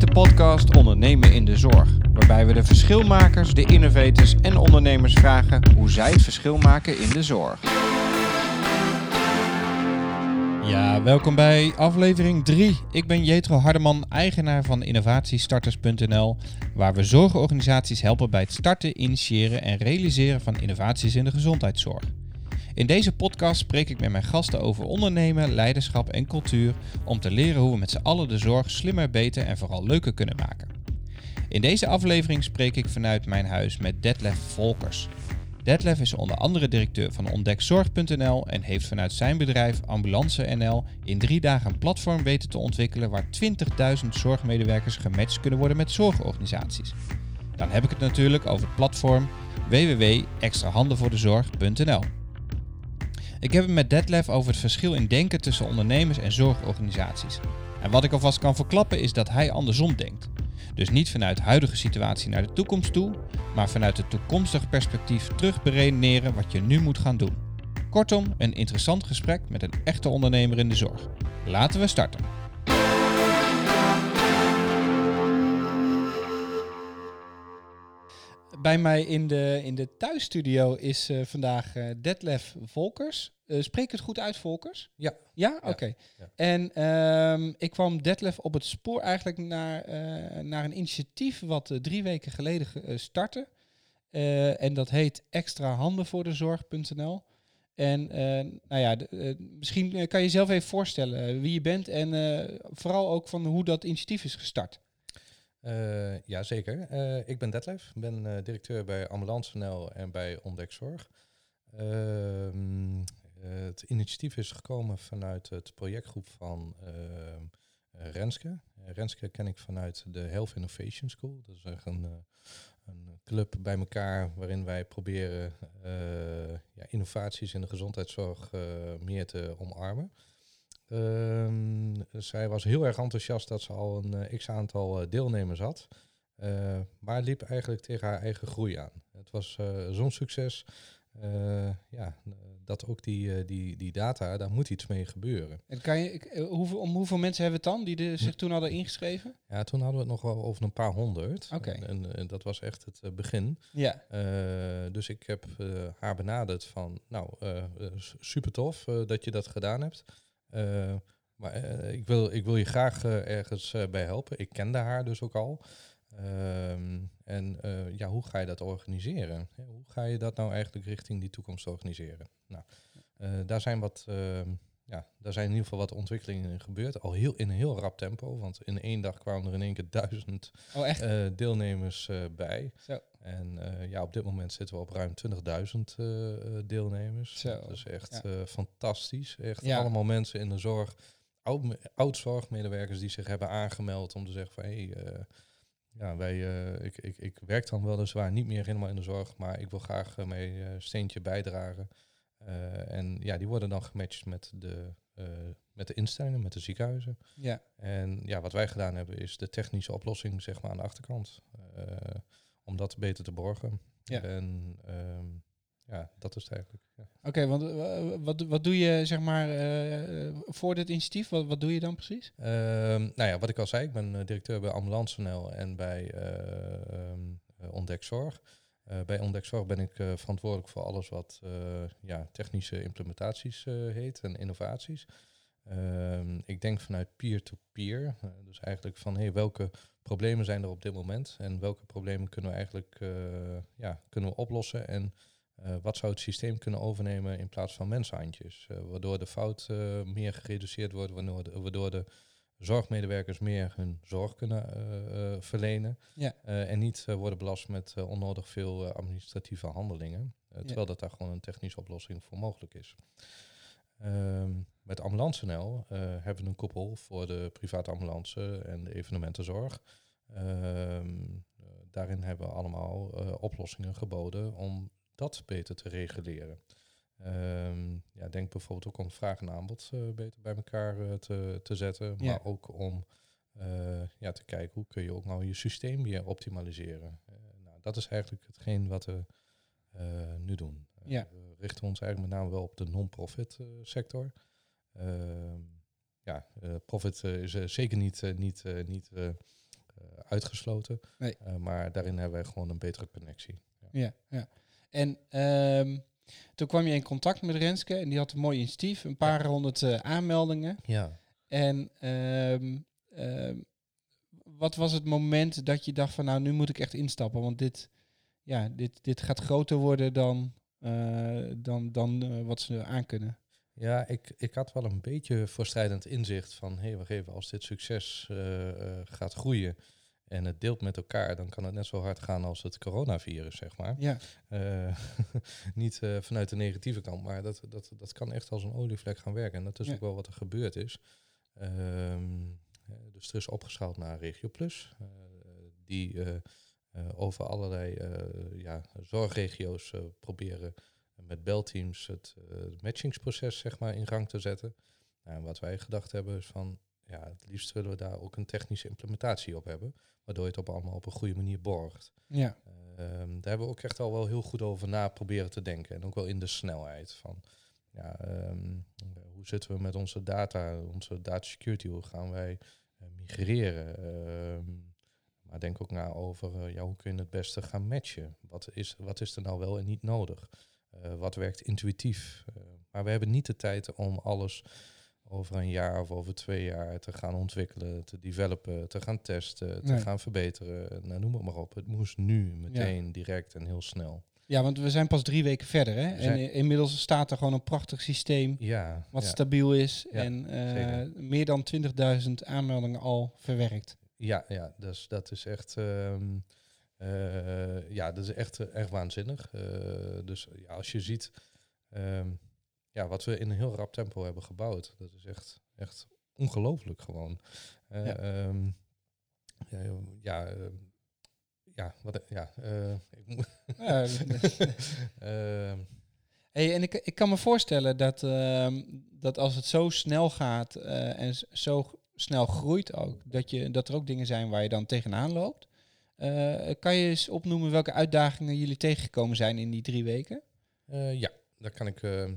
is de podcast Ondernemen in de Zorg, waarbij we de verschilmakers, de innovators en ondernemers vragen hoe zij het verschil maken in de zorg. Ja, welkom bij aflevering 3. Ik ben Jetro Hardeman, eigenaar van innovatiestarters.nl, waar we zorgorganisaties helpen bij het starten, initiëren en realiseren van innovaties in de gezondheidszorg. In deze podcast spreek ik met mijn gasten over ondernemen, leiderschap en cultuur om te leren hoe we met z'n allen de zorg slimmer, beter en vooral leuker kunnen maken. In deze aflevering spreek ik vanuit mijn huis met Detlef Volkers. Detlef is onder andere directeur van ontdekzorg.nl en heeft vanuit zijn bedrijf Ambulance NL in drie dagen een platform weten te ontwikkelen waar 20.000 zorgmedewerkers gematcht kunnen worden met zorgorganisaties. Dan heb ik het natuurlijk over het platform www.extrahandenvoordezorg.nl. Ik heb het met Detlef over het verschil in denken tussen ondernemers en zorgorganisaties. En wat ik alvast kan verklappen is dat hij andersom denkt. Dus niet vanuit huidige situatie naar de toekomst toe, maar vanuit het toekomstig perspectief terug beredeneren wat je nu moet gaan doen. Kortom, een interessant gesprek met een echte ondernemer in de zorg. Laten we starten. Bij mij in de, in de thuisstudio is uh, vandaag uh, Detlef Volkers. Uh, spreek het goed uit, Volkers? Ja. Ja? Oké. Okay. Ja. En um, ik kwam Detlef op het spoor eigenlijk naar, naar een initiatief wat drie weken geleden startte. en dat heet extra handen voor de zorg.nl. En nou ja, misschien kan je jezelf even voorstellen wie je bent en vooral ook van hoe dat initiatief is gestart. Uh, ja, zeker. Uh, ik ben Detlef, ben uh, directeur bij Ambulance.nl en bij Ontdekzorg. Ehm, het initiatief is gekomen vanuit het projectgroep van Renske. Renske ken ik vanuit de Health Innovation School. Dat is echt een, een club bij elkaar waarin wij proberen ja, innovaties in de gezondheidszorg meer te omarmen. Ehm, zij was heel erg enthousiast dat ze al een uh, x-aantal uh, deelnemers had. Uh, maar liep eigenlijk tegen haar eigen groei aan. Het was zo'n succes ja, dat ook die, die, die data, daar moet iets mee gebeuren. En kan je, hoeveel, om hoeveel mensen hebben we het dan die de, zich toen hadden ingeschreven? Ja, toen hadden we het nog wel over een paar honderd. Oké. En, en, en, dat was echt het begin. Ja. dus ik heb haar benaderd van, nou, super tof dat je dat gedaan hebt. Uh, maar uh, ik, wil, ik wil je graag uh, ergens bij helpen. Ik kende haar dus ook al. Ehm, en ja, hoe ga je dat organiseren? Hoe ga je dat nou eigenlijk richting die toekomst organiseren? Nou, daar zijn wat, ehm, ja, daar zijn in ieder geval wat ontwikkelingen in gebeurd. Al heel, in een heel rap tempo, want in één dag kwamen er in één keer duizend oh, deelnemers bij. Zo. En ja, op dit moment zitten we op ruim 20.000 uh, deelnemers. Zo. Dat is echt Ja. fantastisch. Echt Ja. allemaal mensen in de zorg, oud, oud-zorgmedewerkers die zich hebben aangemeld om te zeggen van hé, hey, ja, wij, ik, ik, ik werk dan weliswaar niet meer helemaal in de zorg, maar ik wil graag mijn steentje bijdragen. En ja, die worden dan gematcht met de, met de instellingen, met de ziekenhuizen. Ja. En ja, wat wij gedaan hebben is de technische oplossing zeg maar aan de achterkant. om dat beter te borgen. Ja. En um, ja, dat is het eigenlijk. Ja. Oké, okay, want uh, wat, wat doe je zeg maar uh, voor dit initiatief? Wat, wat doe je dan precies? Uh, nou ja, wat ik al zei, ik ben directeur bij Ambulance.nl en bij um, Ontdekzorg. bij Ontdekzorg ben ik verantwoordelijk voor alles wat ja, technische implementaties heet en innovaties. Ehm, ik denk vanuit peer-to-peer, -peer, dus eigenlijk van hey, welke problemen zijn er op dit moment en welke problemen kunnen we eigenlijk ja, kunnen we oplossen en wat zou het systeem kunnen overnemen in plaats van mensenhandjes? Waardoor de fout meer gereduceerd wordt, waardoor de zorgmedewerkers meer hun zorg kunnen verlenen. Ja. en niet worden belast met onnodig veel administratieve handelingen. terwijl ja. dat daar gewoon een technische oplossing voor mogelijk is. Um, met Ambulance.nl hebben we een koppel voor de private ambulance en de evenementenzorg. Um, daarin hebben we allemaal oplossingen geboden om dat beter te reguleren. Um, ja, denk bijvoorbeeld ook om vraag en aanbod uh, beter bij elkaar uh, te, te zetten. Maar Ja. ook om uh, ja, te kijken hoe kun je ook nou je systeem weer optimaliseren. nou, dat is eigenlijk hetgeen wat we nu doen. Ja. we richten ons eigenlijk met name wel op de non-profit sector. Ehm, ja, profit is zeker niet, niet, niet uitgesloten. Nee. maar daarin hebben wij gewoon een betere connectie. Ja, ja. En ehm, toen kwam je in contact met Renske en die had een mooi initiatief, een paar honderd aanmeldingen. Ja. En ehm, ehm, wat was het moment dat je dacht van nou, nu moet ik echt instappen, want dit, ja, dit, dit gaat groter worden dan, uh, dan, dan uh, wat ze aankunnen? Ja, ik, ik had wel een beetje voorstrijdend inzicht van, hé, hey, wacht even, als dit succes gaat groeien en het deelt met elkaar, dan kan het net zo hard gaan als het coronavirus, zeg maar. Ja. niet vanuit de negatieve kant, maar dat, dat, dat kan echt als een olievlek gaan werken. En dat is ook wel wat er gebeurd is. Um, dus er is opgeschaald naar Regio Plus, uh, die over allerlei ja, zorgregio's proberen met belteams het, het matchingsproces zeg maar, in gang te zetten. Nou, en wat wij gedacht hebben is van, ja, het liefst willen we daar ook een technische implementatie op hebben, waardoor je het op allemaal op een goede manier borgt. Ja. Um, daar hebben we ook echt al wel heel goed over na proberen te denken. En ook wel in de snelheid van ja, um, hoe zitten we met onze data, onze data security, hoe gaan wij uh, migreren? Uh, maar denk ook na over uh, ja, hoe kun je het beste gaan matchen? Wat is, wat is er nou wel en niet nodig? Eh, wat werkt intuïtief? maar we hebben niet de tijd om alles over een jaar of over twee jaar te gaan ontwikkelen, te developen, te gaan testen, te Nee. gaan verbeteren. Nou, noem het maar op. Het moest nu, meteen, direct en heel snel. Ja, want we zijn pas drie weken verder. Hè? Zijn- En inmiddels staat er gewoon een prachtig systeem Ja, wat ja. stabiel is. En eh, meer dan 20.000 aanmeldingen al verwerkt. Ja, ja dus dat is echt, ehm, eh, ja, dat is echt, echt waanzinnig. Dus ja, als je ziet ehm, ja, wat we in een heel rap tempo hebben gebouwd, dat is echt, echt ongelooflijk gewoon. Eh, Ja. ehm, ja, ja, ehm, ja, wat, ja, eh, ik moet. Ehm, Hey, en ik, ik kan me voorstellen dat, dat als het zo snel gaat eh, en zo snel groeit ook, dat, je, dat er ook dingen zijn waar je dan tegenaan loopt. Eh, kan je eens opnoemen welke uitdagingen jullie tegengekomen zijn in die drie weken? Eh, ja, daar kan ik eh,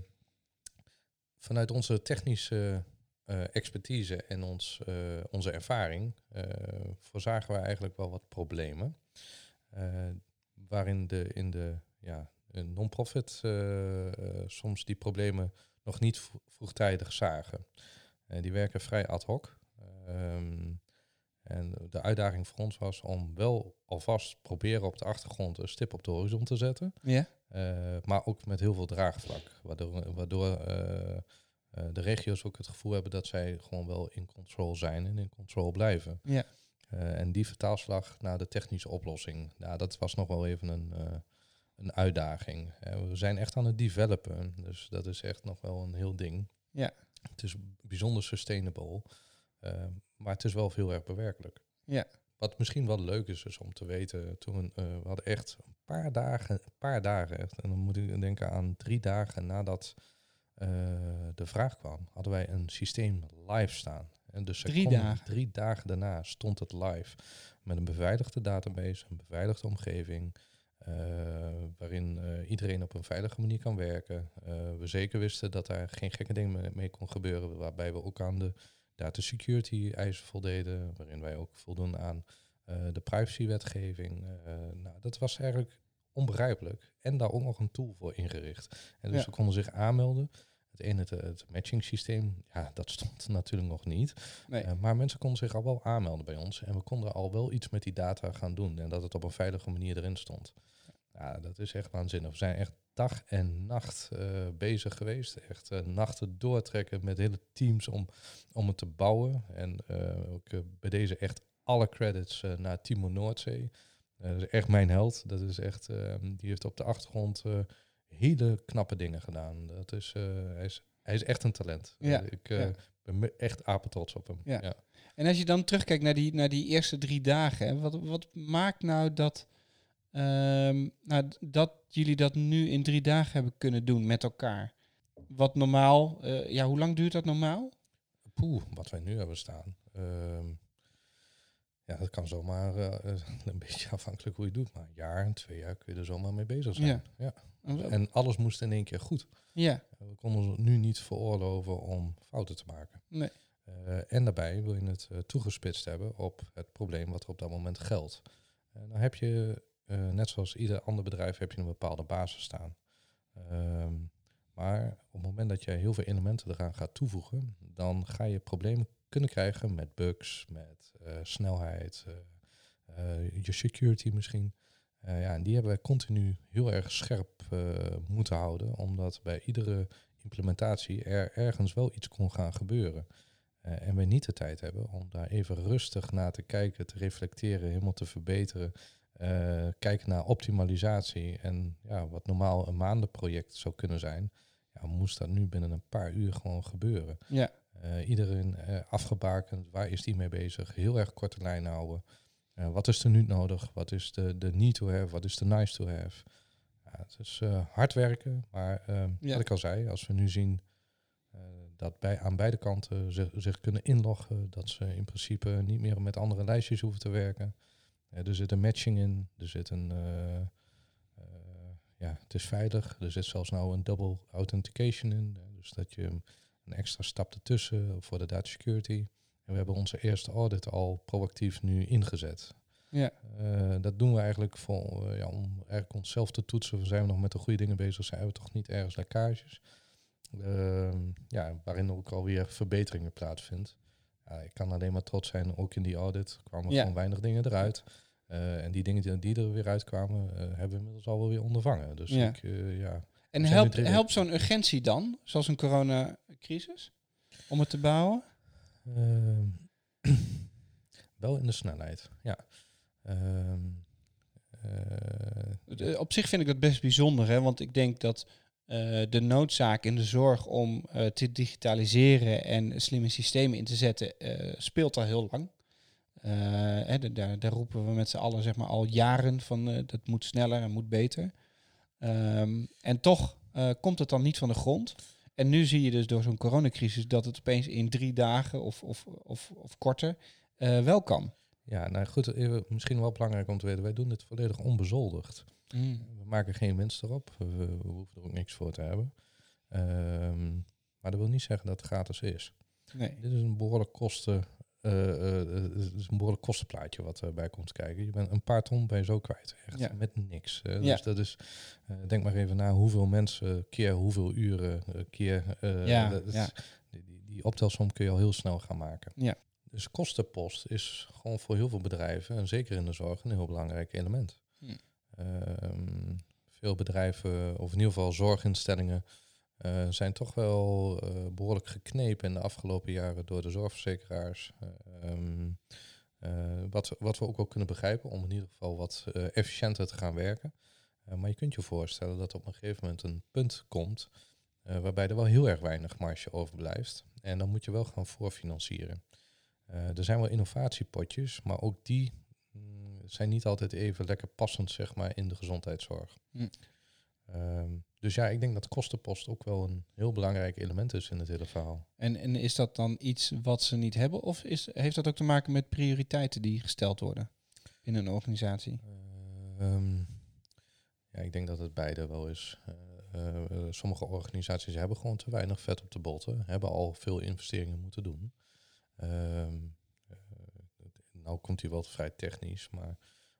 vanuit onze technische eh, expertise en ons, eh, onze ervaring eh, voorzagen we eigenlijk wel wat problemen. waarin de in de ja, non-profit soms die problemen nog niet vro- vroegtijdig zagen. Die werken vrij ad hoc. Ehm, en de uitdaging voor ons was om wel alvast proberen op de achtergrond een stip op de horizon te zetten. Ja. Eh, maar ook met heel veel draagvlak. Waardoor, waardoor eh, eh, de regio's ook het gevoel hebben dat zij gewoon wel in control zijn en in control blijven. Ja. En die vertaalslag naar de technische oplossing, nou, dat was nog wel even een, een uitdaging. We zijn echt aan het developen, dus dat is echt nog wel een heel ding. Ja. Het is bijzonder sustainable, maar het is wel heel erg bewerkelijk. Ja. Wat misschien wel leuk is, is om te weten, toen eh, we hadden echt een paar dagen, een paar dagen echt, en dan moet ik denken aan drie dagen nadat eh, de vraag kwam, hadden wij een systeem live staan. En dus Drie dagen? Drie dagen daarna stond het live met een beveiligde database, een beveiligde omgeving, eh, waarin eh, iedereen op een veilige manier kan werken. Eh, we zeker wisten dat daar geen gekke dingen mee, mee kon gebeuren, waarbij we ook aan de data security eisen voldeden, waarin wij ook voldoen aan eh, de privacywetgeving. Eh, nou, dat was eigenlijk onbegrijpelijk. En daar ook nog een tool voor ingericht. En dus Ja. ze konden zich aanmelden. Het ene, het, het matching systeem, ja, dat stond natuurlijk nog niet. Nee. Eh, maar mensen konden zich al wel aanmelden bij ons. En we konden al wel iets met die data gaan doen. En dat het op een veilige manier erin stond. Ja, dat is echt waanzinnig. We zijn echt dag en nacht eh, bezig geweest. Echt eh, nachten doortrekken met hele teams om, om het te bouwen. En eh, ook bij deze echt alle credits naar Timo Noordzee. Dat is echt mijn held. Dat is echt, eh, die heeft op de achtergrond hele knappe dingen gedaan. Dat is, hij, is, hij is echt een talent. Ja, ik ja. ben echt apetrots op hem. Ja. Ja. En als je dan terugkijkt naar die, naar die eerste drie dagen, hè, wat, wat maakt nou dat, ehm, nou, dat jullie dat nu in drie dagen hebben kunnen doen met elkaar? Wat normaal, eh, ja, hoe lang duurt dat normaal? Poeh, wat wij nu hebben staan. Ehm, ja, dat kan zomaar eh, een beetje afhankelijk hoe je het doet. Maar een jaar, en twee jaar kun je er zomaar mee bezig zijn. Ja. Ja. En, alles moest in één keer goed. ja, We konden ons nu niet veroorloven om fouten te maken. Nee. Eh, en daarbij wil je het eh, toegespitst hebben op het probleem wat er op dat moment geldt. Dan heb je, net zoals ieder ander bedrijf, heb je een bepaalde basis staan. Ehm, maar op het moment dat je heel veel elementen eraan gaat toevoegen, dan ga je problemen kunnen krijgen met bugs, met snelheid, je security misschien. ja, en die hebben wij continu heel erg scherp moeten houden, omdat bij iedere implementatie er ergens wel iets kon gaan gebeuren. En we niet de tijd hebben om daar even rustig naar te kijken, te reflecteren, helemaal te verbeteren. Uh, kijken naar optimalisatie en ja, wat normaal een maandenproject zou kunnen zijn, ja, moest dat nu binnen een paar uur gewoon gebeuren. Ja. Uh, iedereen afgebakend, waar is die mee bezig? Heel erg korte lijn houden. wat is er nu nodig? Wat is de, de need to have? Wat is de nice to have? Ja, het is hard werken, maar ja. wat ik al zei, als we nu zien dat bij, aan beide kanten zich, zich, kunnen inloggen. Dat ze in principe niet meer met andere lijstjes hoeven te werken. Er zit een matching in. Er zit een. Uh, uh, ja, het is veilig. Er zit zelfs nou een double authentication in. dus dat je een extra stap ertussen voor de data security. En we hebben onze eerste audit al proactief nu ingezet. Ja. dat doen we eigenlijk voor, ja, om eigenlijk onszelf te toetsen. We zijn nog met de goede dingen bezig. Zijn we toch niet ergens lekkages? Ehm, ja, waarin ook alweer verbeteringen plaatsvindt. Ja, ik kan alleen maar trots zijn, ook in die audit kwamen ja. gewoon weinig dingen eruit. Uh, en die dingen die, die, er weer uitkwamen, uh, hebben we inmiddels al wel weer ondervangen. Dus ja. Ik, uh, ja en helpt, helpt zo'n urgentie dan, zoals een coronacrisis, om het te bouwen? Ehm, wel in de snelheid, ja. Ehm, op zich vind ik dat best bijzonder, hè? want ik denk dat uh, de noodzaak in de zorg om uh, te digitaliseren en slimme systemen in te zetten uh, speelt al heel lang. Hè, daar, daar, roepen we met z'n allen zeg maar, al jaren van dat moet sneller en moet beter. Um, en toch komt het dan niet van de grond. En nu zie je dus door zo'n coronacrisis dat het opeens in drie dagen of, of, of, of korter wel kan. Ja, nou goed, misschien wel belangrijk om te weten, wij doen dit volledig onbezoldigd. Mm. We maken geen winst erop. We, we, hoeven er ook niks voor te hebben. Um, maar dat wil niet zeggen dat het gratis is. Nee. Dit is een behoorlijk kosten. Uh, uh, is een behoorlijk kostenplaatje wat erbij komt kijken. Je bent een paar ton bij zo kwijt, echt ja. met niks. Ja. Dus dat is, denk maar even na hoeveel mensen keer hoeveel uren keer. ja, dat, ja. Die, die, die optelsom kun je al heel snel gaan maken. Ja. Dus kostenpost is gewoon voor heel veel bedrijven, en zeker in de zorg, een heel belangrijk element. Hm. Ehm, veel bedrijven, of in ieder geval zorginstellingen, uh, zijn toch wel uh, behoorlijk geknepen in de afgelopen jaren door de zorgverzekeraars. Um, uh, wat, wat we ook wel kunnen begrijpen om in ieder geval wat efficiënter te gaan werken. maar je kunt je voorstellen dat op een gegeven moment een punt komt waarbij er wel heel erg weinig marge overblijft. En dan moet je wel gaan voorfinancieren. er zijn wel innovatiepotjes, maar ook die zijn niet altijd even lekker passend, zeg maar, in de gezondheidszorg. Hm. Ehm, dus ja, ik denk dat kostenpost ook wel een heel belangrijk element is in het hele verhaal. En, en is dat dan iets wat ze niet hebben? Of is, heeft dat ook te maken met prioriteiten die gesteld worden in een organisatie? Ehm, ja, ik denk dat het beide wel is. Uh, uh, sommige organisaties hebben gewoon te weinig vet op de botten, hebben al veel investeringen moeten doen. Um, komt hij wel vrij technisch, maar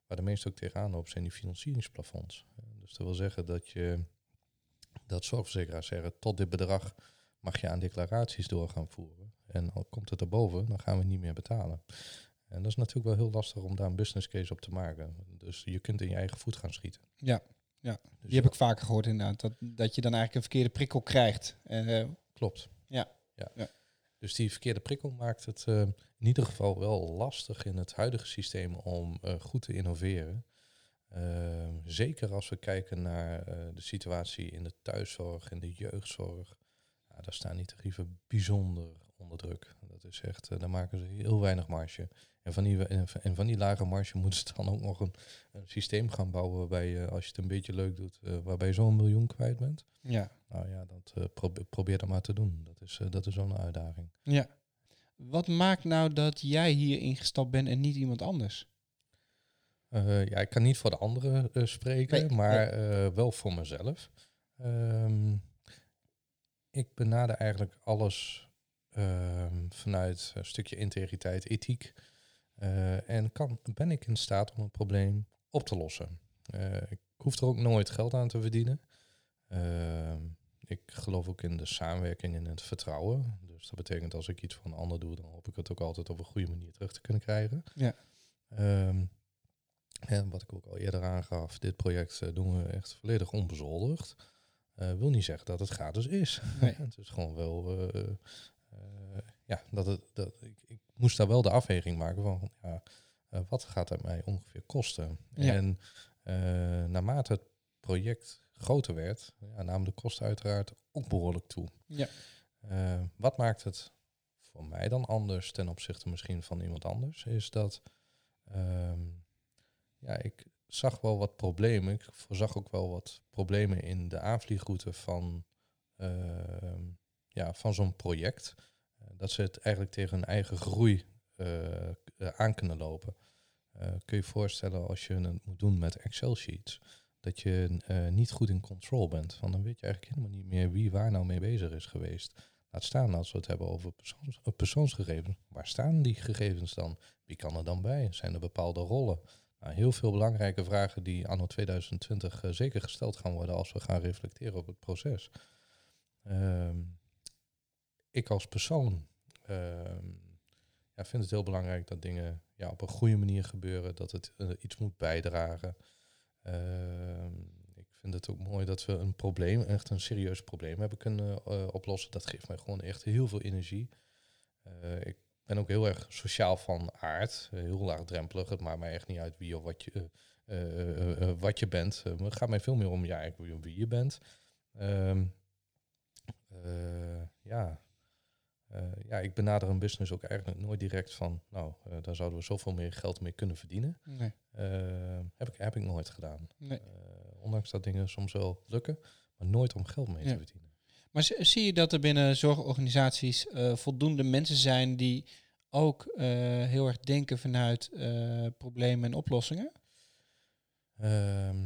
waar de meeste ook tegenaan lopen zijn die financieringsplafonds. Eh, dus dat wil zeggen dat je dat zorgverzekeraars zeggen tot dit bedrag mag je aan declaraties door gaan voeren. En al komt het erboven, dan gaan we niet meer betalen. En dat is natuurlijk wel heel lastig om daar een business case op te maken. Dus je kunt in je eigen voet gaan schieten. Ja, ja. Dus die heb ik vaker gehoord inderdaad. Dat, dat je dan eigenlijk een verkeerde prikkel krijgt. Uh, Klopt. Ja. ja. ja. Dus die verkeerde prikkel maakt het uh, in ieder geval wel lastig in het huidige systeem om uh, goed te innoveren. Uh, zeker als we kijken naar de situatie in de thuiszorg en de jeugdzorg. Ja, daar staan die tarieven bijzonder onder druk. Dat is echt, daar maken ze heel weinig marge. En van die, en van die lage marge moeten ze dan ook nog een, een systeem gaan bouwen waarbij je, als je het een beetje leuk doet, waarbij je zo'n miljoen kwijt bent. Ja. Nou ja, dat, uh, probeer, probeer dat maar te doen. Dat is, dat is zo'n uitdaging. Ja. Wat maakt nou dat jij hier ingestapt bent en niet iemand anders? Ja, ik kan niet voor de anderen spreken, nee, maar nee. wel voor mezelf. Um, ik benader eigenlijk alles ehm, vanuit een stukje integriteit, ethiek. Eh, en kan, ben ik in staat om een probleem op te lossen. Eh, ik hoef er ook nooit geld aan te verdienen. Ehm, ik geloof ook in de samenwerking en het vertrouwen. Dus dat betekent als ik iets voor een ander doe, dan hoop ik het ook altijd op een goede manier terug te kunnen krijgen. Ja. Ehm, en wat ik ook al eerder aangaf, dit project eh, doen we echt volledig onbezoldigd. Uh, wil niet zeggen dat het gratis is. Nee. het is gewoon wel, uh, ja, dat het, dat, ik, ik, moest daar wel de afweging maken van, ja, wat gaat het mij ongeveer kosten? Ja. En naarmate het project groter werd, ja, namen de kosten uiteraard ook behoorlijk toe. Ja. wat maakt het voor mij dan anders ten opzichte misschien van iemand anders, is dat ehm, ja, ik zag wel wat problemen. Ik voorzag ook wel wat problemen in de aanvliegroute van, uh, ja, van zo'n project. Dat ze het eigenlijk tegen hun eigen groei uh, aan kunnen lopen. kun je je voorstellen als je het moet doen met Excel-sheets, dat je niet goed in control bent. Want dan weet je eigenlijk helemaal niet meer wie waar nou mee bezig is geweest. Laat staan als we het hebben over persoons, persoonsgegevens. Waar staan die gegevens dan? Wie kan er dan bij? Zijn er bepaalde rollen? Nou, heel veel belangrijke vragen die anno 2020 uh, zeker gesteld gaan worden als we gaan reflecteren op het proces. Uh, ik als persoon ja, vind het heel belangrijk dat dingen ja, op een goede manier gebeuren, dat het uh, iets moet bijdragen. Ehm, ik vind het ook mooi dat we een probleem, echt een serieus probleem hebben kunnen uh, oplossen. Dat geeft mij gewoon echt heel veel energie. ik ben ook heel erg sociaal van aard. Heel laagdrempelig. Het maakt mij echt niet uit wie of wat je, wat je bent. het gaat mij veel meer om ja, wie je bent. Um, ja. Ja, ik benader een business ook eigenlijk nooit direct van, nou, daar zouden we zoveel meer geld mee kunnen verdienen. Nee. Ehm, heb, ik, heb ik nooit gedaan. Nee. ondanks dat dingen soms wel lukken, maar nooit om geld mee Ja. te verdienen. Maar zie je dat er binnen zorgorganisaties eh, voldoende mensen zijn die ook eh, heel erg denken vanuit eh, problemen en oplossingen? Ehm,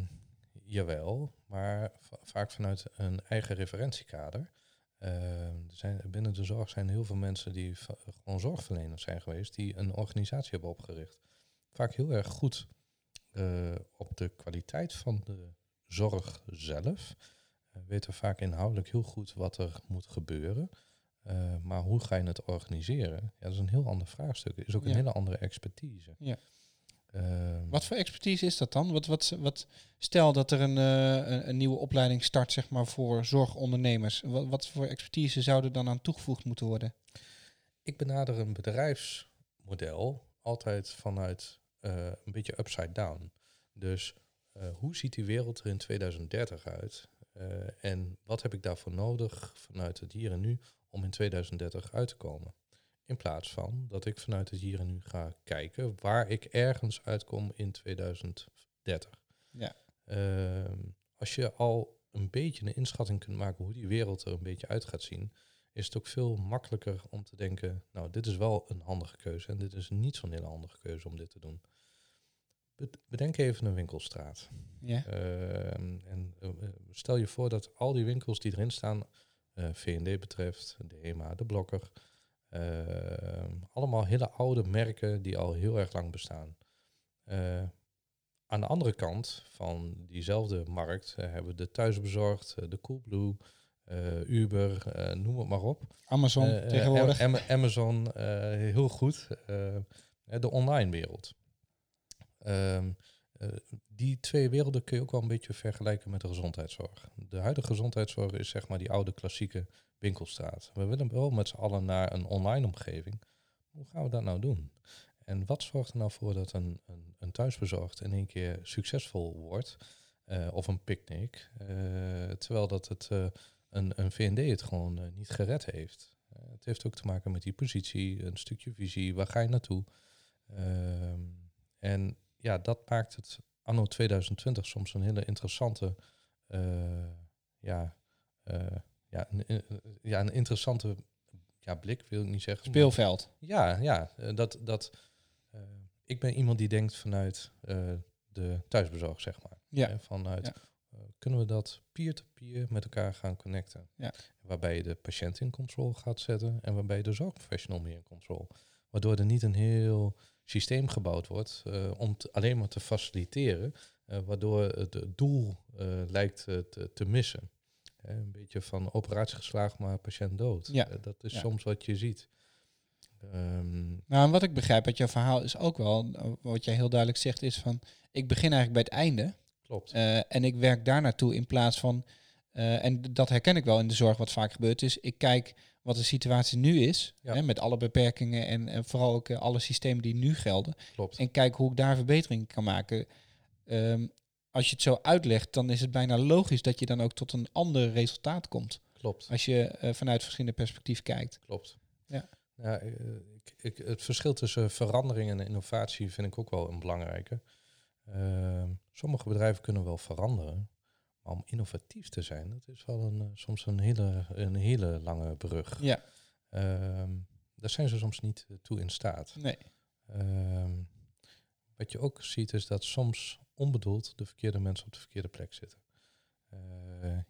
jawel, maar va- vaak vanuit een eigen referentiekader. Ehm, er zijn, binnen de zorg zijn heel veel mensen die gewoon zorgverleners zijn geweest, die een organisatie hebben opgericht. Vaak heel erg goed eh, op de kwaliteit van de zorg zelf. Weten vaak inhoudelijk heel goed wat er moet gebeuren. Eh, maar hoe ga je het organiseren? Ja, dat is een heel ander vraagstuk. is ook Ja. een hele andere expertise. Ja. Ehm, Wat voor expertise is dat dan? Wat, wat, wat, stel dat er een, eh, een, een nieuwe opleiding start zeg maar, voor zorgondernemers. Wat, wat voor expertise zou er dan aan toegevoegd moeten worden? Ik benader een bedrijfsmodel altijd vanuit eh, een beetje upside down. Dus eh, hoe ziet die wereld er in 2030 uit? En wat heb ik daarvoor nodig vanuit het hier en nu om in 2030 uit te komen? In plaats van dat ik vanuit het hier en nu ga kijken waar ik ergens uitkom in 2030. Ja. Ehm, als je al een beetje een inschatting kunt maken hoe die wereld er een beetje uit gaat zien, is het ook veel makkelijker om te denken, nou, dit is wel een handige keuze en dit is niet zo'n hele handige keuze om dit te doen. Be- Bedenk even een winkelstraat. Ja. Ehm, en eh, eh, stel je voor dat al die winkels die erin staan, eh V&D betreft, de HEMA, de Blokker, allemaal hele oude merken die al heel erg lang bestaan. Eh, aan de andere kant van diezelfde markt eh, hebben we de Thuisbezorgd, eh, de Coolblue, Uber, noem het maar op. Amazon tegenwoordig. Am- Am- Amazon, heel goed. De online wereld. Ehm, eh, die twee werelden kun je ook wel een beetje vergelijken met de gezondheidszorg. De huidige gezondheidszorg is zeg maar die oude klassieke winkelstraat. We willen wel met z'n allen naar een online omgeving. Hoe gaan we dat nou doen? En wat zorgt er nou voor dat een, een, een thuisbezorgd in één keer succesvol wordt? eh, of een picknick. eh, terwijl dat het eh, een, een V&D het gewoon eh, niet gered heeft. Eh, het heeft ook te maken met die positie, een stukje visie, waar ga je naartoe? Ehm, en ja, dat maakt het anno 2020 soms een hele interessante, eh, ja, eh, ja, een, eh, ja, een interessante ja, blik, wil ik niet zeggen. maar- Speelveld. ja, ja dat, dat, ik ben iemand die denkt vanuit de thuisbezorg, zeg maar. Ja. Vanuit Ja. kunnen we dat peer-to-peer met elkaar gaan connecten. Ja. Waarbij je de patiënt in controle gaat zetten en waarbij je de zorgprofessional meer in controle. Waardoor er niet een heel systeem gebouwd wordt eh, om alleen maar te faciliteren, eh, waardoor het doel eh, lijkt te, te missen. Een beetje van operatie geslaagd, maar patiënt dood. Ja. Dat is Ja. soms wat je ziet. Ehm, Nou, en wat ik begrijp uit jouw verhaal is ook wel, wat jij heel duidelijk zegt, is van, ik begin eigenlijk bij het einde klopt. en ik werk daar naartoe in plaats van, en dat herken ik wel in de zorg wat vaak gebeurt, is ik kijk wat de situatie nu is, Ja. hè, met alle beperkingen en, en vooral ook eh, alle systemen die nu gelden, klopt. en kijk hoe ik daar verbetering kan maken. Ehm, als je het zo uitlegt, dan is het bijna logisch dat je dan ook tot een ander resultaat komt. klopt. Als je eh, vanuit verschillende perspectieven kijkt. Klopt. Ja. Ja, eh, ik, ik, het verschil tussen verandering en innovatie vind ik ook wel een belangrijke. Ehm, sommige bedrijven kunnen wel veranderen, maar om innovatief te zijn, dat is wel een, eh, soms een hele, een hele lange brug. Ja, Ehm, daar zijn ze soms niet eh, toe in staat. nee. Ehm, wat je ook ziet is dat soms onbedoeld de verkeerde mensen op de verkeerde plek zitten. Eh,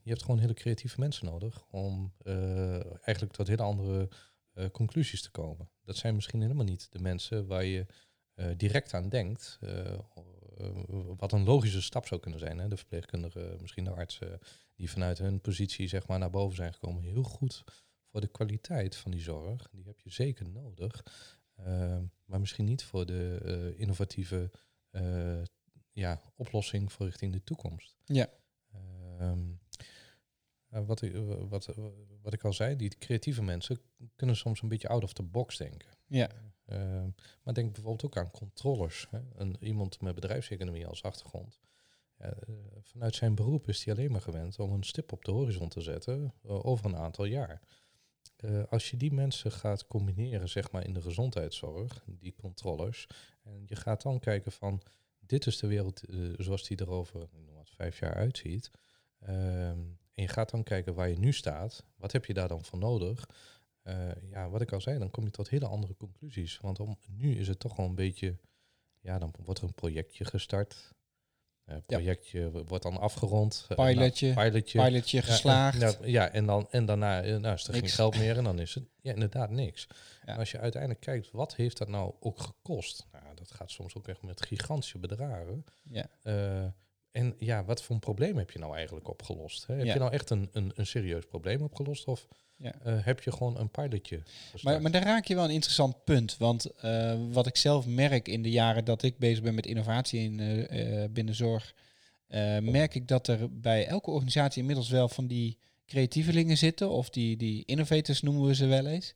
je hebt gewoon hele creatieve mensen nodig om eigenlijk tot hele andere conclusies te komen. Dat zijn misschien helemaal niet de mensen waar je direct aan denkt. Eh, wat een logische stap zou kunnen zijn. Hè? De verpleegkundigen, misschien de artsen, die vanuit hun positie zeg maar, naar boven zijn gekomen. Heel goed voor de kwaliteit van die zorg. Die heb je zeker nodig. Eh, maar misschien niet voor de eh, innovatieve eh, ja, oplossing voor richting de toekomst. Ja. Ehm, eh, wat, ik, wat, wat ik al zei, die creatieve mensen kunnen soms een beetje out of the box denken. Ja, Ehm, maar denk bijvoorbeeld ook aan controllers. Hè? Een, iemand met bedrijfseconomie als achtergrond. Eh, vanuit zijn beroep is hij alleen maar gewend om een stip op de horizon te zetten eh, over een aantal jaar. Eh, als je die mensen gaat combineren, zeg maar, in de gezondheidszorg, die controllers, en je gaat dan kijken van, dit is de wereld zoals die er over wat, vijf jaar uitziet. Ehm, en je gaat dan kijken waar je nu staat. Wat heb je daar dan voor nodig? Eh, ja, wat ik al zei, dan kom je tot hele andere conclusies. Want om, nu is het toch wel een beetje, ja, dan wordt er een projectje gestart. Eh projectje wo- wordt dan afgerond. Eh, Pilotje, nou, pilotje. pilotje Ja, geslaagd. en- nou, ja, en, dan, en daarna nou, is er geen geld meer en dan is het ja, inderdaad niks. Ja. En als je uiteindelijk kijkt, wat heeft dat nou ook gekost? Nou, dat gaat soms ook echt met gigantische bedragen. ja. En ja, wat voor een probleem heb je nou eigenlijk opgelost? Hè? Heb Ja. je nou echt een, een, een serieus probleem opgelost? Of Ja. eh, heb je gewoon een pilotje? Maar, maar daar raak je wel een interessant punt. Want eh, wat ik zelf merk in de jaren dat ik bezig ben met innovatie in, eh, eh, binnen zorg, merk ik dat er bij elke organisatie inmiddels wel van die creatievelingen zitten, of die, die innovators noemen we ze wel eens,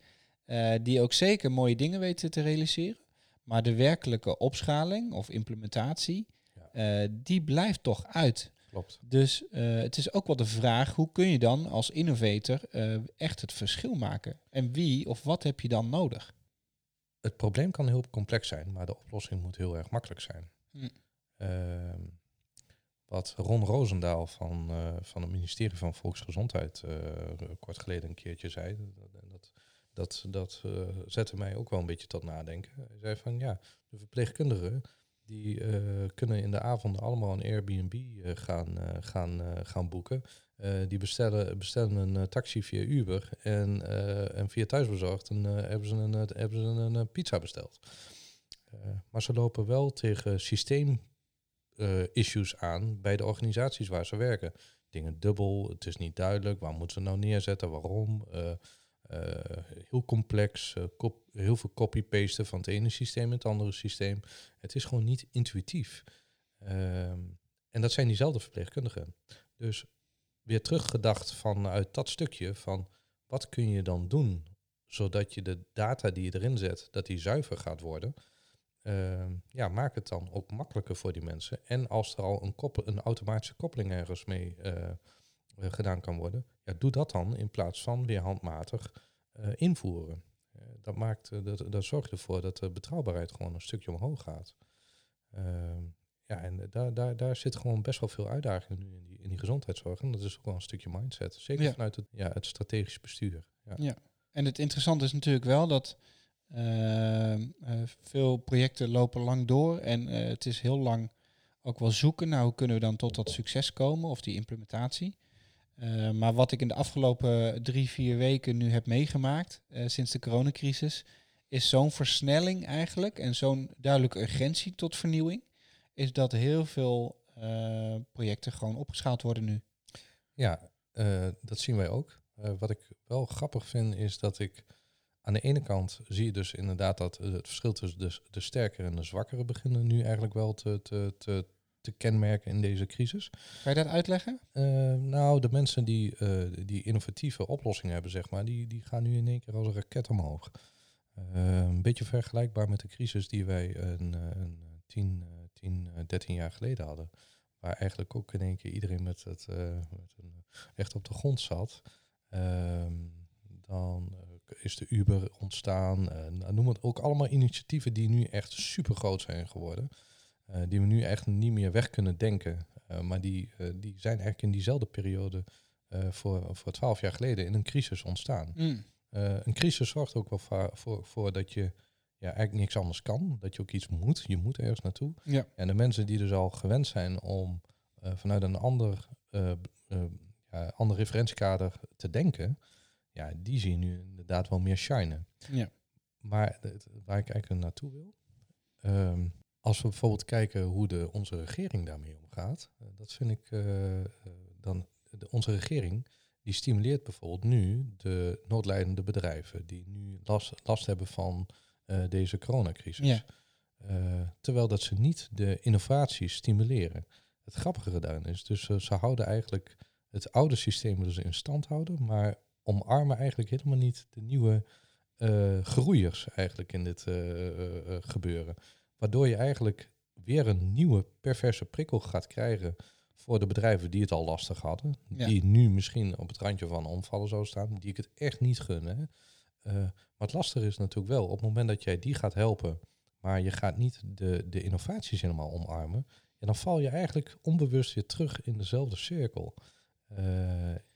die ook zeker mooie dingen weten te realiseren. Maar de werkelijke opschaling of implementatie, Ja. die blijft toch uit. Klopt. Dus eh, het is ook wel de vraag, hoe kun je dan als innovator eh, echt het verschil maken? En wie of wat heb je dan nodig? Het probleem kan heel complex zijn, maar de oplossing moet heel erg makkelijk zijn. Hm. Ehm, wat Ron Roosendaal van, eh, van het ministerie van Volksgezondheid kort geleden een keertje zei, dat, dat, dat, zette mij ook wel een beetje tot nadenken. Hij zei van ja, de verpleegkundigen die eh, kunnen in de avonden allemaal een Airbnb eh, gaan, eh, gaan, gaan boeken. Die bestellen, bestellen een taxi via Uber en, en via thuisbezorgd en, hebben ze een, hebben ze een, pizza besteld. Maar ze lopen wel tegen systeem eh, issues aan bij de organisaties waar ze werken. Dingen dubbel, het is niet duidelijk, waar moeten ze nou neerzetten, waarom. Eh, heel complex, eh, kop- heel veel copy-pasten van het ene systeem in het andere systeem. Het is gewoon niet intuïtief. Ehm, en dat zijn diezelfde verpleegkundigen. Dus weer teruggedacht vanuit dat stukje van wat kun je dan doen zodat je de data die je erin zet, dat die zuiver gaat worden. Ehm, ja, maak het dan ook makkelijker voor die mensen. En als er al een, een automatische koppeling ergens mee eh, gedaan kan worden, ja, doe dat dan in plaats van weer handmatig eh, invoeren. Eh, dat, maakt, eh, dat, dat zorgt ervoor dat de betrouwbaarheid gewoon een stukje omhoog gaat. Ehm, ja, en daar, daar, daar zit gewoon best wel veel uitdagingen nu in die, in die gezondheidszorg. En dat is ook wel een stukje mindset. Zeker Ja. vanuit het, ja, het strategisch bestuur. Ja. En het interessante is natuurlijk wel dat ehm, eh, veel projecten lopen lang door en het is heel lang ook wel zoeken naar hoe kunnen we dan tot dat succes komen of die implementatie. Uh, maar wat ik in de afgelopen drie, vier weken nu heb meegemaakt uh, sinds de coronacrisis, is zo'n versnelling eigenlijk en zo'n duidelijke urgentie tot vernieuwing, is dat heel veel uh, projecten gewoon opgeschaald worden nu. Ja, dat zien wij ook. wat ik wel grappig vind is dat ik aan de ene kant zie je dus inderdaad dat het verschil tussen de, sterkere en de zwakkere beginnen nu eigenlijk wel te, te kenmerken in deze crisis. Kan je dat uitleggen? Uh, nou, de mensen die, uh, die innovatieve oplossingen hebben, zeg maar, die, die gaan nu in één keer als een raket omhoog. Uh, een beetje vergelijkbaar met de crisis die wij een, een 10, 10, 13 jaar geleden hadden. Waar eigenlijk ook in één keer iedereen met het met een, echt op de grond zat. Ehm, dan is de Uber ontstaan. Nou, noem het ook allemaal initiatieven die nu echt super groot zijn geworden. Uh, die we nu echt niet meer weg kunnen denken. Uh, maar die, uh, die zijn eigenlijk in diezelfde periode voor, voor twaalf jaar geleden in een crisis ontstaan. Mm. een crisis zorgt ook wel voor, voor, voor, dat je ja, eigenlijk niks anders kan. Dat je ook iets moet. Je moet ergens naartoe. Ja. En de mensen die dus al gewend zijn om vanuit een ander, ja, ander referentiekader te denken, ja, die zien nu inderdaad wel meer shinen. Ja. Maar waar ik eigenlijk naartoe wil, um, als we bijvoorbeeld kijken hoe de, onze regering daarmee omgaat, uh, dat vind ik uh, dan de, onze regering die stimuleert bijvoorbeeld nu de noodlijdende bedrijven die nu last, last hebben van uh, deze coronacrisis. Ja. terwijl dat ze niet de innovatie stimuleren. Het grappige daarin is, dus ze houden eigenlijk het oude systeem dus in stand houden, maar omarmen eigenlijk helemaal niet de nieuwe groeiers eigenlijk in dit gebeuren. Waardoor je eigenlijk weer een nieuwe perverse prikkel gaat krijgen voor de bedrijven die het al lastig hadden. Die nu misschien op het randje van omvallen zou staan. Die ik het echt niet gun. Hè. Uh, maar het lastige is natuurlijk wel, op het moment dat jij die gaat helpen, maar je gaat niet de, de innovaties helemaal omarmen, en dan val je eigenlijk onbewust weer terug in dezelfde cirkel. Uh,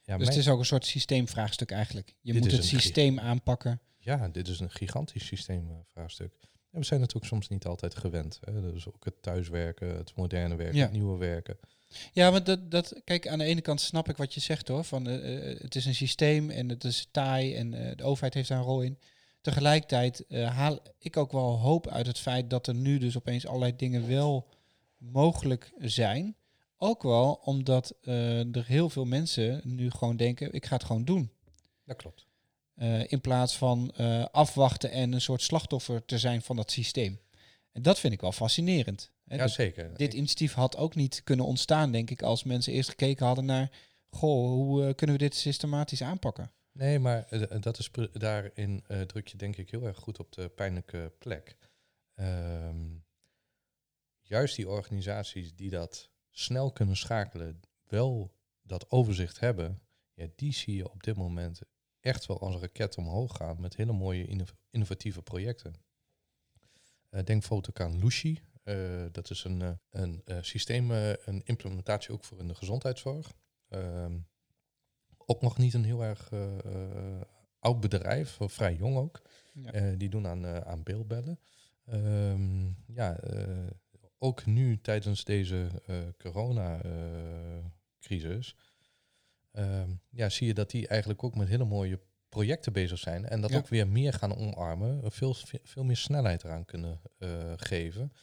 ja, dus het is ook een soort systeemvraagstuk eigenlijk. Je moet het systeem aanpakken. Ja, dit is een gigantisch systeemvraagstuk. En we zijn natuurlijk soms niet altijd gewend. Hè? Dus ook het thuiswerken, het moderne werken, het nieuwe werken. Ja, maar dat, dat, kijk, aan de ene kant snap ik wat je zegt hoor. Van, uh, het is een systeem en het is taai en uh, de overheid heeft daar een rol in. Tegelijkertijd uh, haal ik ook wel hoop uit het feit dat er nu dus opeens allerlei dingen wel mogelijk zijn. Ook wel omdat er heel veel mensen nu gewoon denken, ik ga het gewoon doen. Dat klopt. Uh, in plaats van uh, afwachten en een soort slachtoffer te zijn van dat systeem. En dat vind ik wel fascinerend. Hè. Ja, zeker. Dit initiatief had ook niet kunnen ontstaan, denk ik, als mensen eerst gekeken hadden naar, goh, hoe uh, kunnen we dit systematisch aanpakken? Nee, maar dat is daarin druk je denk ik heel erg goed op de pijnlijke plek. Um, juist die organisaties die dat snel kunnen schakelen, wel dat overzicht hebben, ja, die zie je op dit moment echt wel als een raket omhoog gaan met hele mooie innovatieve projecten. Uh, denk bijvoorbeeld ook aan Lucy. Uh, dat is een, uh, een systeem, een implementatie ook voor in de gezondheidszorg. Ehm, ook nog niet een heel erg oud bedrijf, vrij jong ook. Ja. die doen aan, aan beeldbellen. Um, ja, ook nu tijdens deze corona-crisis Ehm, ja, zie je dat die eigenlijk ook met hele mooie projecten bezig zijn. En dat ook weer meer gaan omarmen. Veel, veel meer snelheid eraan kunnen uh, geven.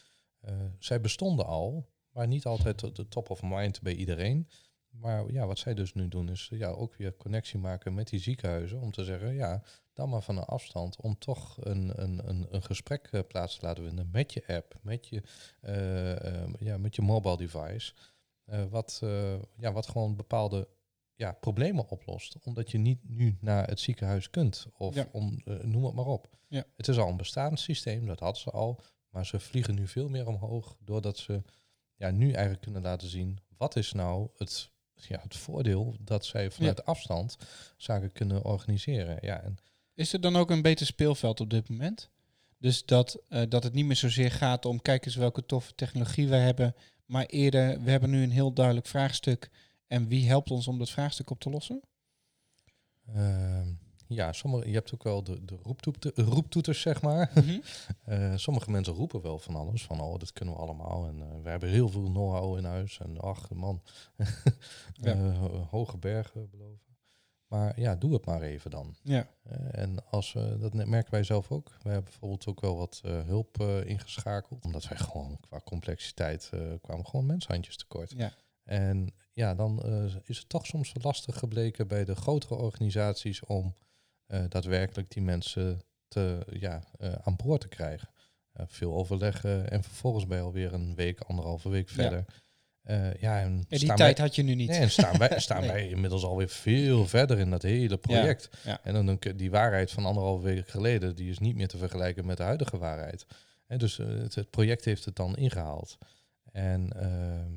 Uh, zij bestonden al, maar niet altijd de top of mind bij iedereen. Maar ja, wat zij dus nu doen is ja, ook weer connectie maken met die ziekenhuizen. Om te zeggen, ja, dan maar van een afstand. Om toch een, een, een, een gesprek uh, plaats te laten vinden met je app, met je, ja, met je mobile device. wat, ja, wat gewoon bepaalde ja, problemen oplost. Omdat je niet nu naar het ziekenhuis kunt. Of om, uh, noem het maar op. Ja. Het is al een bestaand systeem, dat hadden ze al. Maar ze vliegen nu veel meer omhoog. Doordat ze ja, nu eigenlijk kunnen laten zien. Wat is nou het, ja, het voordeel dat zij vanuit afstand zaken kunnen organiseren. Ja, en is er dan ook een beter speelveld op dit moment? Dus dat, uh, dat het niet meer zozeer gaat om kijk eens welke toffe technologie we hebben. Maar eerder, we hebben nu een heel duidelijk vraagstuk en wie helpt ons om dat vraagstuk op te lossen? Uh, ja, sommige, je hebt ook wel de, de roeptoeter, roeptoeters, zeg maar. Mhm. Eh, sommige mensen roepen wel van alles. Van, oh, dat kunnen we allemaal. En eh, we hebben heel veel know-how in huis. En ach, man, Ja. Eh, hoge bergen beloven. Maar ja, doe het maar even dan. Ja. En als we, dat merken wij zelf ook. Wij hebben bijvoorbeeld ook wel wat hulp ingeschakeld. Omdat wij gewoon qua complexiteit kwamen gewoon menshandjes tekort. Ja. En ja, dan eh, is het toch soms lastig gebleken bij de grotere organisaties om eh, daadwerkelijk die mensen te, ja, eh, aan boord te krijgen. Veel overleggen en vervolgens bij alweer een week, anderhalve week verder. Eh, ja, en Ja, die tijd wij, had je nu niet. nee, en staan, wij, staan Nee. wij inmiddels alweer veel verder in dat hele project. ja. En dan, die waarheid van anderhalve week geleden, die is niet meer te vergelijken met de huidige waarheid. Hè, dus het, het project heeft het dan ingehaald. En ehm,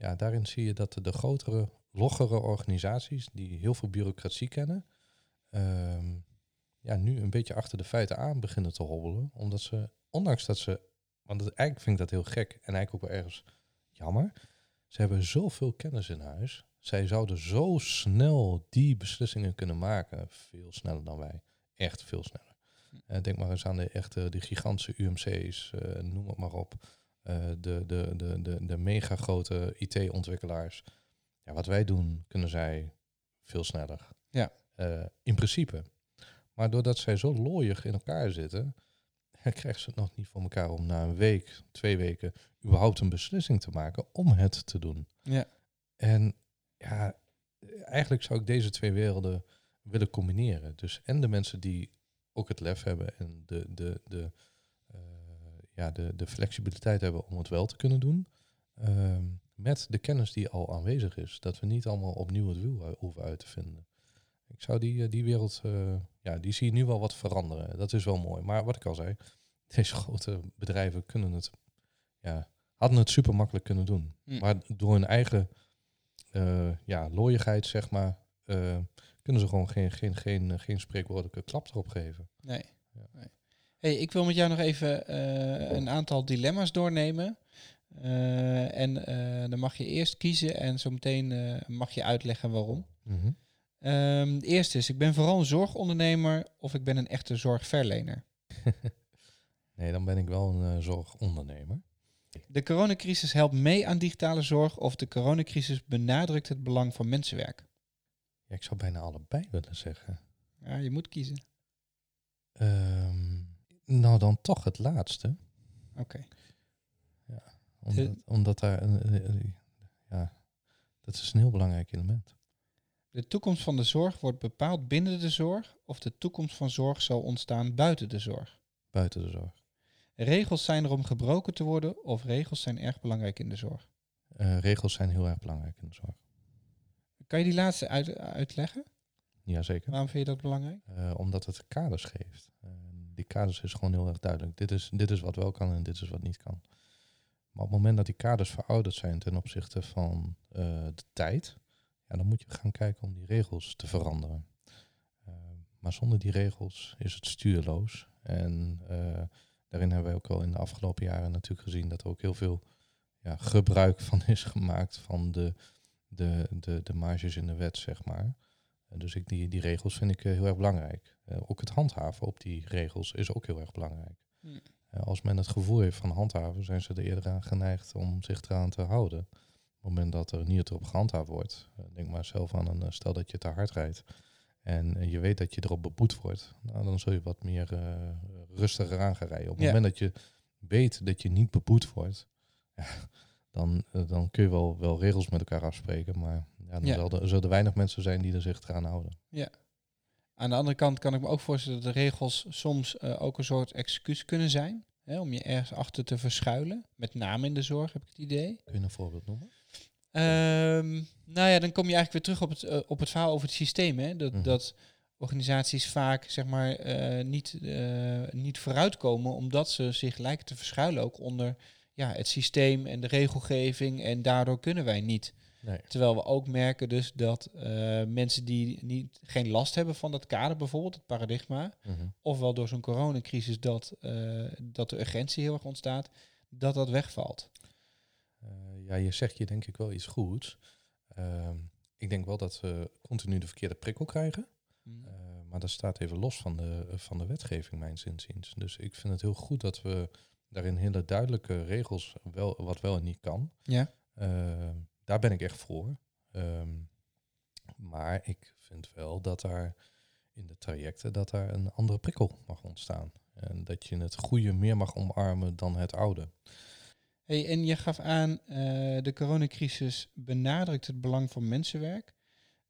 ja, daarin zie je dat de, grotere, loggere organisaties, die heel veel bureaucratie kennen, ehm, ja, nu een beetje achter de feiten aan beginnen te hobbelen. Omdat ze, ondanks dat ze, want het, eigenlijk vind ik dat heel gek en eigenlijk ook wel ergens jammer. Ze hebben zoveel kennis in huis. Zij zouden zo snel die beslissingen kunnen maken. Veel sneller dan wij. Echt veel sneller. Eh, denk maar eens aan de echte, de gigantische UMC's, eh, noem het maar op. Eh, de, de, de, de, de mega grote IT-ontwikkelaars. Ja, wat wij doen, kunnen zij veel sneller. Ja. Eh, in principe. Maar doordat zij zo looiig in elkaar zitten, krijgen ze het nog niet voor elkaar om na een week, twee weken, überhaupt een beslissing te maken om het te doen. Ja. En ja, eigenlijk zou ik deze twee werelden willen combineren. Dus en de mensen die ook het lef hebben en de, de, de, eh, ja, de, de flexibiliteit hebben om het wel te kunnen doen. ehm, met de kennis die al aanwezig is. Dat we niet allemaal opnieuw het wiel hoeven uit te vinden. Ik zou die, eh, die wereld, eh, ja, die zie je nu wel wat veranderen. Dat is wel mooi. Maar wat ik al zei, deze grote bedrijven kunnen het, ja, hadden het super makkelijk kunnen doen. Hm. Maar door hun eigen eh ja, looiigheid, zeg maar, kunnen ze gewoon geen, geen, geen, geen spreekwoordelijke klap erop geven. Nee. Ja. nee. Hey, ik wil met jou nog even eh, een aantal dilemma's doornemen. Eh, en eh, dan mag je eerst kiezen en zometeen eh mag je uitleggen waarom. Ehm, de eerste is, ik ben vooral een zorgondernemer of ik ben een echte zorgverlener. nee, dan ben ik wel een zorgondernemer. De coronacrisis helpt mee aan digitale zorg of de coronacrisis benadrukt het belang van mensenwerk. Ja, ik zou bijna allebei willen zeggen. Ja, je moet kiezen. Ehm, nou, dan toch het laatste. Oké. Omdat, omdat daar een, ja, dat is een heel belangrijk element. De toekomst van de zorg wordt bepaald binnen de zorg of de toekomst van zorg zal ontstaan buiten de zorg. Buiten de zorg. Regels zijn er om gebroken te worden of regels zijn erg belangrijk in de zorg. Eh, regels zijn heel erg belangrijk in de zorg. Kan je die laatste uit, uitleggen? Jazeker. Waarom vind je dat belangrijk? Eh, omdat het kaders geeft. Eh, die kaders is gewoon heel erg duidelijk. Dit is, dit is wat wel kan en dit is wat niet kan. Maar op het moment dat die kaders verouderd zijn ten opzichte van eh, de tijd, ja, dan moet je gaan kijken om die regels te veranderen. Eh, maar zonder die regels is het stuurloos. En eh, daarin hebben wij ook al in de afgelopen jaren natuurlijk gezien dat er ook heel veel ja, gebruik van is gemaakt van de, de, de, de marges in de wet, zeg maar. En dus ik, die, die regels vind ik eh, heel erg belangrijk. Eh, ook het handhaven op die regels is ook heel erg belangrijk. Hm. Eh, als men het gevoel heeft van handhaven, zijn ze er eerder aan geneigd om zich eraan te houden. Op het moment dat er niet erop gehandhaafd wordt, eh, denk maar zelf aan een eh, stel dat je te hard rijdt en eh, je weet dat je erop beboet wordt, nou, dan zul je wat meer eh, rustiger aan gaan rijden. Op het Ja. moment dat je weet dat je niet beboet wordt, ja, dan, eh, dan kun je wel, wel regels met elkaar afspreken, maar ja, dan Ja. er, zullen er weinig mensen zijn die er zich eraan houden. Aan de andere kant kan ik me ook voorstellen dat de regels soms eh, ook een soort excuus kunnen zijn. Hè, om je ergens achter te verschuilen. Met name in de zorg heb ik het idee. Kun je een voorbeeld noemen? Ehm, nou ja, dan kom je eigenlijk weer terug op het, eh, op het verhaal over het systeem. Hè? Dat, Mhm. dat organisaties vaak zeg maar, eh, niet, niet vooruitkomen omdat ze zich lijken te verschuilen ook onder ja, het systeem en de regelgeving. En daardoor kunnen wij niet. Nee. Terwijl we ook merken dus dat eh, mensen die niet, geen last hebben van dat kader bijvoorbeeld, het paradigma, Mhm. ofwel door zo'n coronacrisis dat, eh, dat de urgentie heel erg ontstaat, dat dat wegvalt. Eh, ja, je zegt je denk ik wel iets goeds. Ehm, ik denk wel dat we continu de verkeerde prikkel krijgen. Mm. Maar dat staat even los van de, van de wetgeving, mijn zinziens. Dus ik vind het heel goed dat we daarin hele duidelijke regels, wel, wat wel en niet kan. Ja. Ehm, daar ben ik echt voor. Ehm, maar ik vind wel dat daar in de trajecten dat daar een andere prikkel mag ontstaan. En dat je het goede meer mag omarmen dan het oude. Hey, en je gaf aan, uh, de coronacrisis benadrukt het belang van mensenwerk.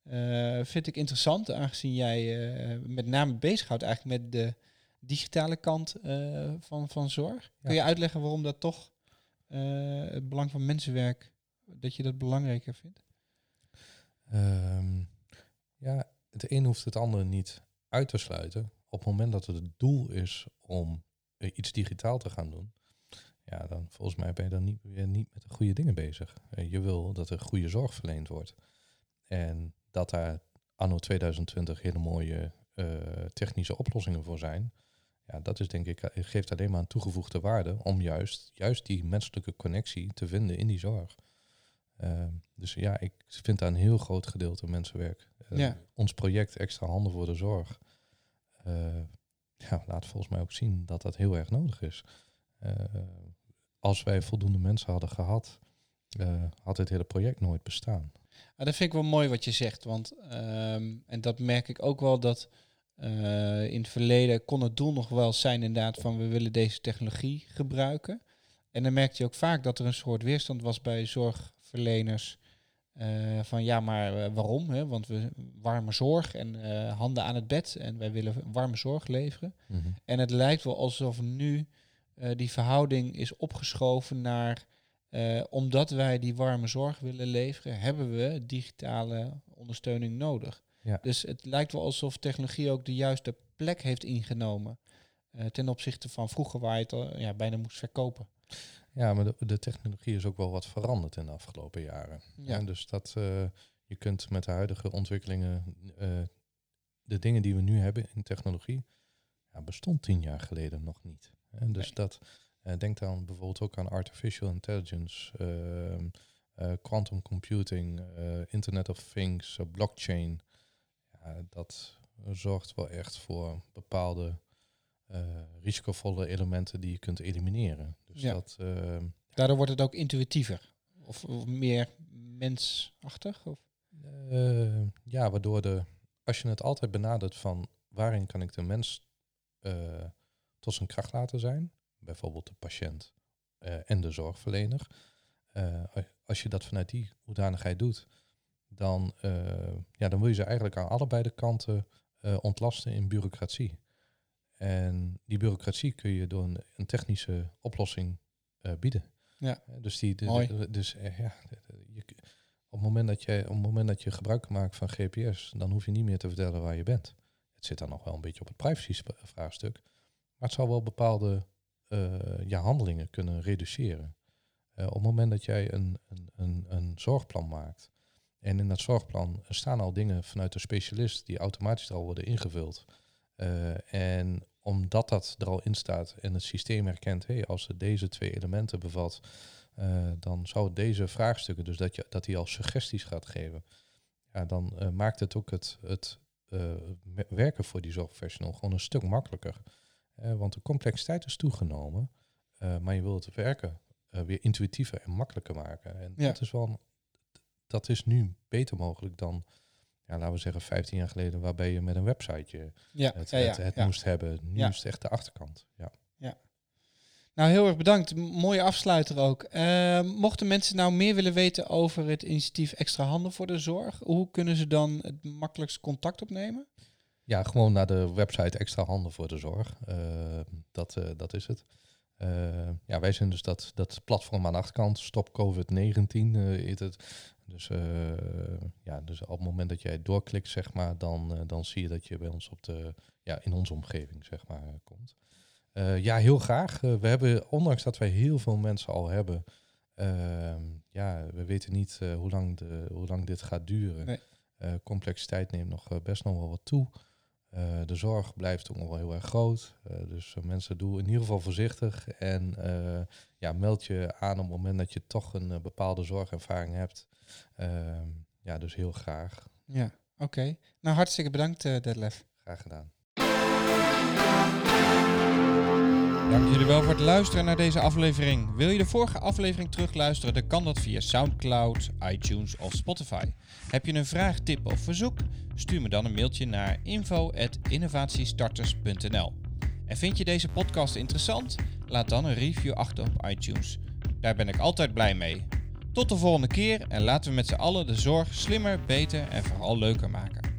Uh, vind ik interessant, aangezien jij uh, met name bezighoudt eigenlijk met de digitale kant van, van zorg. Kun je uitleggen waarom dat toch het belang van mensenwerk, dat je dat belangrijker vindt? Um, ja, het een hoeft het andere niet uit te sluiten. Op het moment dat het het doel is om iets digitaal te gaan doen, ja, dan volgens mij ben je dan niet, weer niet met de goede dingen bezig. Je wil dat er goede zorg verleend wordt. En dat daar anno 2020 hele mooie uh, technische oplossingen voor zijn. Ja, dat is denk ik, eh, geeft alleen maar een toegevoegde waarde om juist, juist die menselijke connectie te vinden in die zorg. Uh, dus ja, ik vind daar een heel groot gedeelte mensenwerk. Ja. Ons project Extra Handen voor de Zorg ja, laat volgens mij ook zien dat dat heel erg nodig is. als wij voldoende mensen hadden gehad, had dit hele project nooit bestaan. Ah, dat vind ik wel mooi wat je zegt, want ehm, en dat merk ik ook wel dat uh, in het verleden kon het doel nog wel zijn inderdaad van we willen deze technologie gebruiken. En dan merkte je ook vaak dat er een soort weerstand was bij zorgverleners. Uh, van ja, maar uh, waarom? Hè? Want we warme zorg en handen aan het bed en wij willen warme zorg leveren. Mm -hmm. En het lijkt wel alsof nu die verhouding is opgeschoven naar omdat wij die warme zorg willen leveren, hebben we digitale ondersteuning nodig. Ja. Dus het lijkt wel alsof technologie ook de juiste plek heeft ingenomen. Ten opzichte van vroeger waar je het al, ja, bijna moest verkopen. Ja, maar de, de, technologie is ook wel wat veranderd in de afgelopen jaren. Ja. Dus dat uh, je kunt met de huidige ontwikkelingen de dingen die we nu hebben in technologie, ja, bestond tien jaar geleden nog niet. En dus nee. dat uh, denk dan bijvoorbeeld ook aan artificial intelligence, ehm, eh, quantum computing, eh, Internet of Things, blockchain. Ja, dat zorgt wel echt voor bepaalde risicovolle elementen die je kunt elimineren. Dus ja. dat, ehm, Daardoor wordt het ook intuïtiever of, of meer mensachtig? Of? ja, waardoor de, als je het altijd benadert van waarin kan ik de mens tot zijn kracht laten zijn, bijvoorbeeld de patiënt en de zorgverlener. Uh, als je dat vanuit die hoedanigheid doet, dan, uh, ja, dan wil je ze eigenlijk aan allebei de kanten ontlasten in bureaucratie. En die bureaucratie kun je door een, een technische oplossing bieden. Ja. dus die, de, Mooi. dus ja, je, op, het moment dat je, op het moment dat je gebruik maakt van GPS, dan hoef je niet meer te vertellen waar je bent. Het zit dan nog wel een beetje op het privacy-vraagstuk. Maar het zal wel bepaalde uh, je handelingen kunnen reduceren. Op het moment dat jij een, een, een, een, zorgplan maakt en in dat zorgplan staan al dingen vanuit de specialist die automatisch al worden ingevuld. Uh, en omdat dat er al in staat en het systeem herkent, hey, als het deze twee elementen bevat, dan zou het deze vraagstukken, dus dat, je, dat hij al suggesties gaat geven, ja, dan maakt het ook het, het werken voor die zorgprofessional gewoon een stuk makkelijker. Want de complexiteit is toegenomen, maar je wilt het werken weer intuïtiever en makkelijker maken. En ja. dat is wel, dat is nu beter mogelijk dan, ja, laten we zeggen, 15 jaar geleden, waarbij je met een websiteje ja. het, ja, het, het moest hebben. Nu is het echt de achterkant. Ja. ja. Nou, heel erg bedankt. Mooie afsluiter ook. Ehm, mochten mensen nou meer willen weten over het initiatief Extra Handen voor de Zorg, hoe kunnen ze dan het makkelijkst contact opnemen? Ja, gewoon naar de website Extra Handen voor de Zorg. Uh, dat, uh, dat is het. Uh, ja, wij zijn dus dat, dat platform aan de achterkant. Stop COVID-19 heet het. Dus, ja, dus op het moment dat jij doorklikt, zeg maar, dan, dan zie je dat je bij ons op de, ja, in onze omgeving, zeg maar, komt. ja, heel graag. we hebben, ondanks dat wij heel veel mensen al hebben, ehm, ja, we weten niet hoe, lang de, hoe lang dit gaat duren. Nee. complexiteit neemt nog best nog wel wat toe. Uh, de zorg blijft ook nog wel heel erg groot. Uh, dus uh, mensen doen in ieder geval voorzichtig. En ja, meld je aan op het moment dat je toch een bepaalde zorgervaring hebt. Ehm, ja, dus heel graag. Ja, oké. Okay. Nou, hartstikke bedankt, Detlef. Graag gedaan. Dank jullie wel voor het luisteren naar deze aflevering. Wil je de vorige aflevering terugluisteren, dan kan dat via SoundCloud, iTunes of Spotify. Heb je een vraag, tip of verzoek? Stuur me dan een mailtje naar info.innovatiestarters.nl. En vind je deze podcast interessant? Laat dan een review achter op iTunes. Daar ben ik altijd blij mee. Tot de volgende keer en laten we met z'n allen de zorg slimmer, beter en vooral leuker maken.